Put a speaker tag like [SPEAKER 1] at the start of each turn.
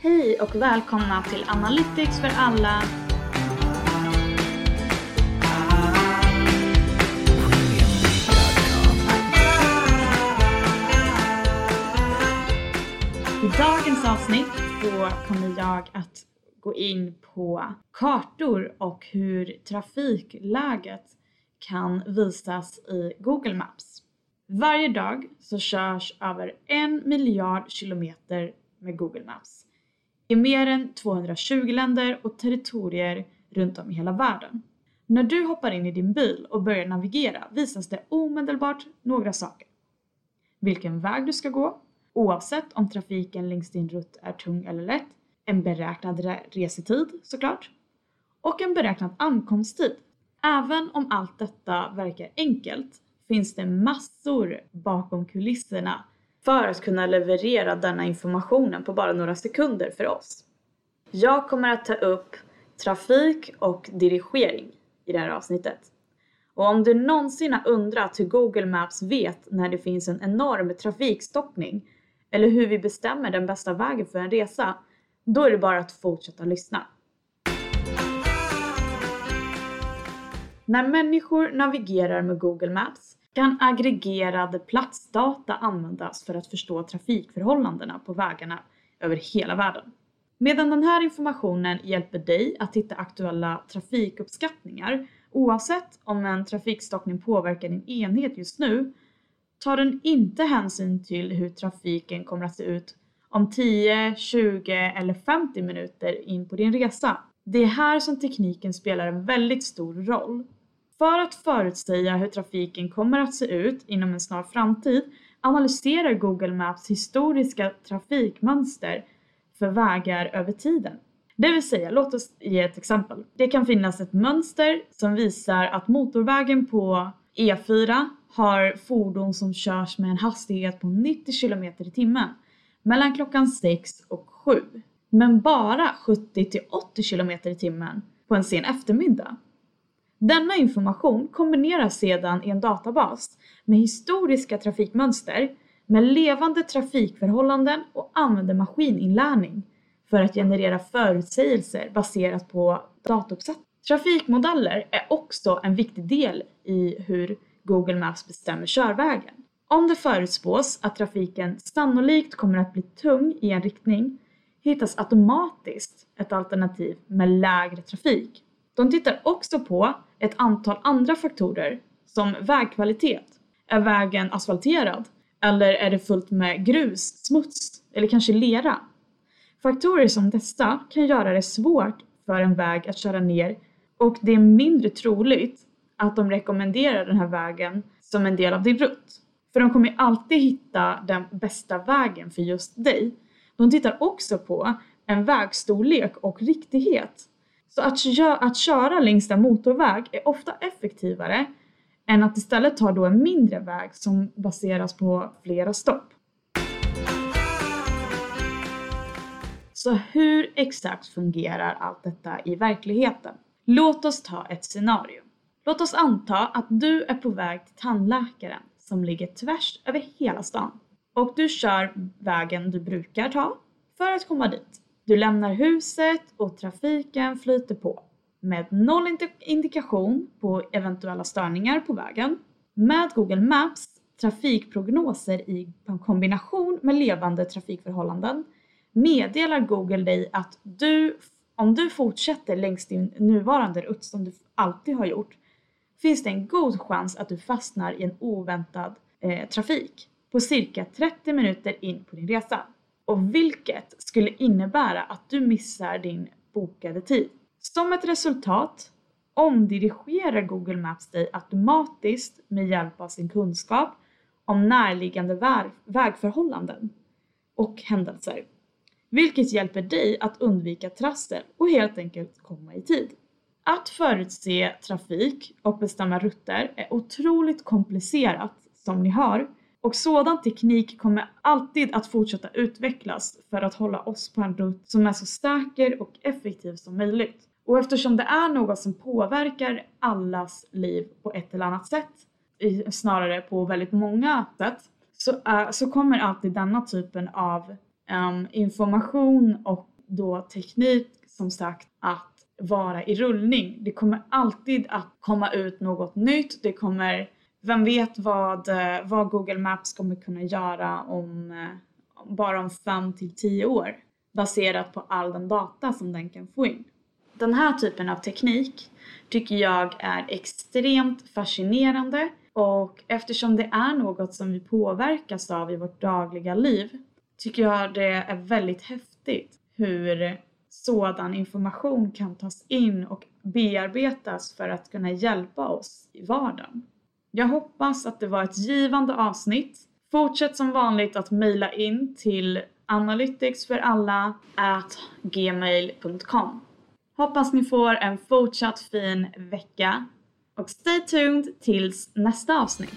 [SPEAKER 1] Hej och välkomna till Analytics för alla. I dagens avsnitt så kommer jag att gå in på kartor och hur trafikläget kan visas i Google Maps. Varje dag så körs över en miljard kilometer med Google Maps i mer än 220 länder och territorier runt om i hela världen. När du hoppar in i din bil och börjar navigera visas det omedelbart några saker. Vilken väg du ska gå, oavsett om trafiken längs din rutt är tung eller lätt, en beräknad resetid såklart, och en beräknad ankomsttid. Även om allt detta verkar enkelt finns det massor bakom kulisserna för att kunna leverera denna informationen på bara några sekunder för oss. Jag kommer att ta upp trafik och dirigering i det här avsnittet. Och om du någonsin har undrat hur Google Maps vet när det finns en enorm trafikstockning eller hur vi bestämmer den bästa vägen för en resa, då är det bara att fortsätta lyssna. När människor navigerar med Google Maps kan aggregerad platsdata användas för att förstå trafikförhållandena på vägarna över hela världen. Medan den här informationen hjälper dig att hitta aktuella trafikuppskattningar oavsett om en trafikstockning påverkar din enhet just nu tar den inte hänsyn till hur trafiken kommer att se ut om 10, 20 eller 50 minuter in på din resa. Det är här som tekniken spelar en väldigt stor roll. För att förutsäga hur trafiken kommer att se ut inom en snar framtid analyserar Google Maps historiska trafikmönster för vägar över tiden. Det vill säga, låt oss ge ett exempel. Det kan finnas ett mönster som visar att motorvägen på E4 har fordon som körs med en hastighet på 90 km i timmen mellan klockan 6 och 7. Men bara 70 till 80 km i timmen på en sen eftermiddag. Denna information kombineras sedan i en databas med historiska trafikmönster med levande trafikförhållanden och använder maskininlärning för att generera förutsägelser baserat på datauppsättning. Trafikmodeller är också en viktig del i hur Google Maps bestämmer körvägen. Om det förutspås att trafiken sannolikt kommer att bli tung i en riktning hittas automatiskt ett alternativ med lägre trafik. De tittar också på ett antal andra faktorer som vägkvalitet. Är vägen asfalterad? Eller är det fullt med grus, smuts eller kanske lera? Faktorer som dessa kan göra det svårt för en väg att köra ner och det är mindre troligt att de rekommenderar den här vägen som en del av din rutt. För de kommer alltid hitta den bästa vägen för just dig. De tittar också på en vägstorlek och riktighet. Så att, att köra längs en motorväg är ofta effektivare än att istället ta då en mindre väg som baseras på flera stopp. Så hur exakt fungerar allt detta i verkligheten? Låt oss ta ett scenario. Låt oss anta att du är på väg till tandläkaren som ligger tvärs över hela stan och du kör vägen du brukar ta för att komma dit. Du lämnar huset och trafiken flyter på med noll indikation på eventuella störningar på vägen. Med Google Maps trafikprognoser i kombination med levande trafikförhållanden meddelar Google dig att du, om du fortsätter längs din nuvarande rutt som du alltid har gjort, finns det en god chans att du fastnar i en oväntad eh, trafik på cirka 30 minuter in på din resa. Och vilket skulle innebära att du missar din bokade tid. Som ett resultat omdirigerar Google Maps dig automatiskt med hjälp av sin kunskap om närliggande väg vägförhållanden och händelser. Vilket hjälper dig att undvika trassel och helt enkelt komma i tid. Att förutse trafik och bestämma rutter är otroligt komplicerat som ni hör och sådan teknik kommer alltid att fortsätta utvecklas för att hålla oss på en rutt som är så säker och effektiv som möjligt. Och eftersom det är något som påverkar allas liv på ett eller annat sätt, snarare på väldigt många sätt, så, är, så kommer alltid denna typen av um, information och då teknik som sagt att vara i rullning. Det kommer alltid att komma ut något nytt. Det kommer, vem vet vad, eh, vad Google Maps kommer kunna göra eh, om bara om fem till tio år baserat på all den data som den kan få in. Den här typen av teknik tycker jag är extremt fascinerande och eftersom det är något som vi påverkas av i vårt dagliga liv tycker jag det är väldigt häftigt hur sådan information kan tas in och bearbetas för att kunna hjälpa oss i vardagen. Jag hoppas att det var ett givande avsnitt. Fortsätt som vanligt att mejla in till analyticsforalla@gmail.com. Hoppas ni får en fortsatt fin vecka och stay tuned tills nästa avsnitt.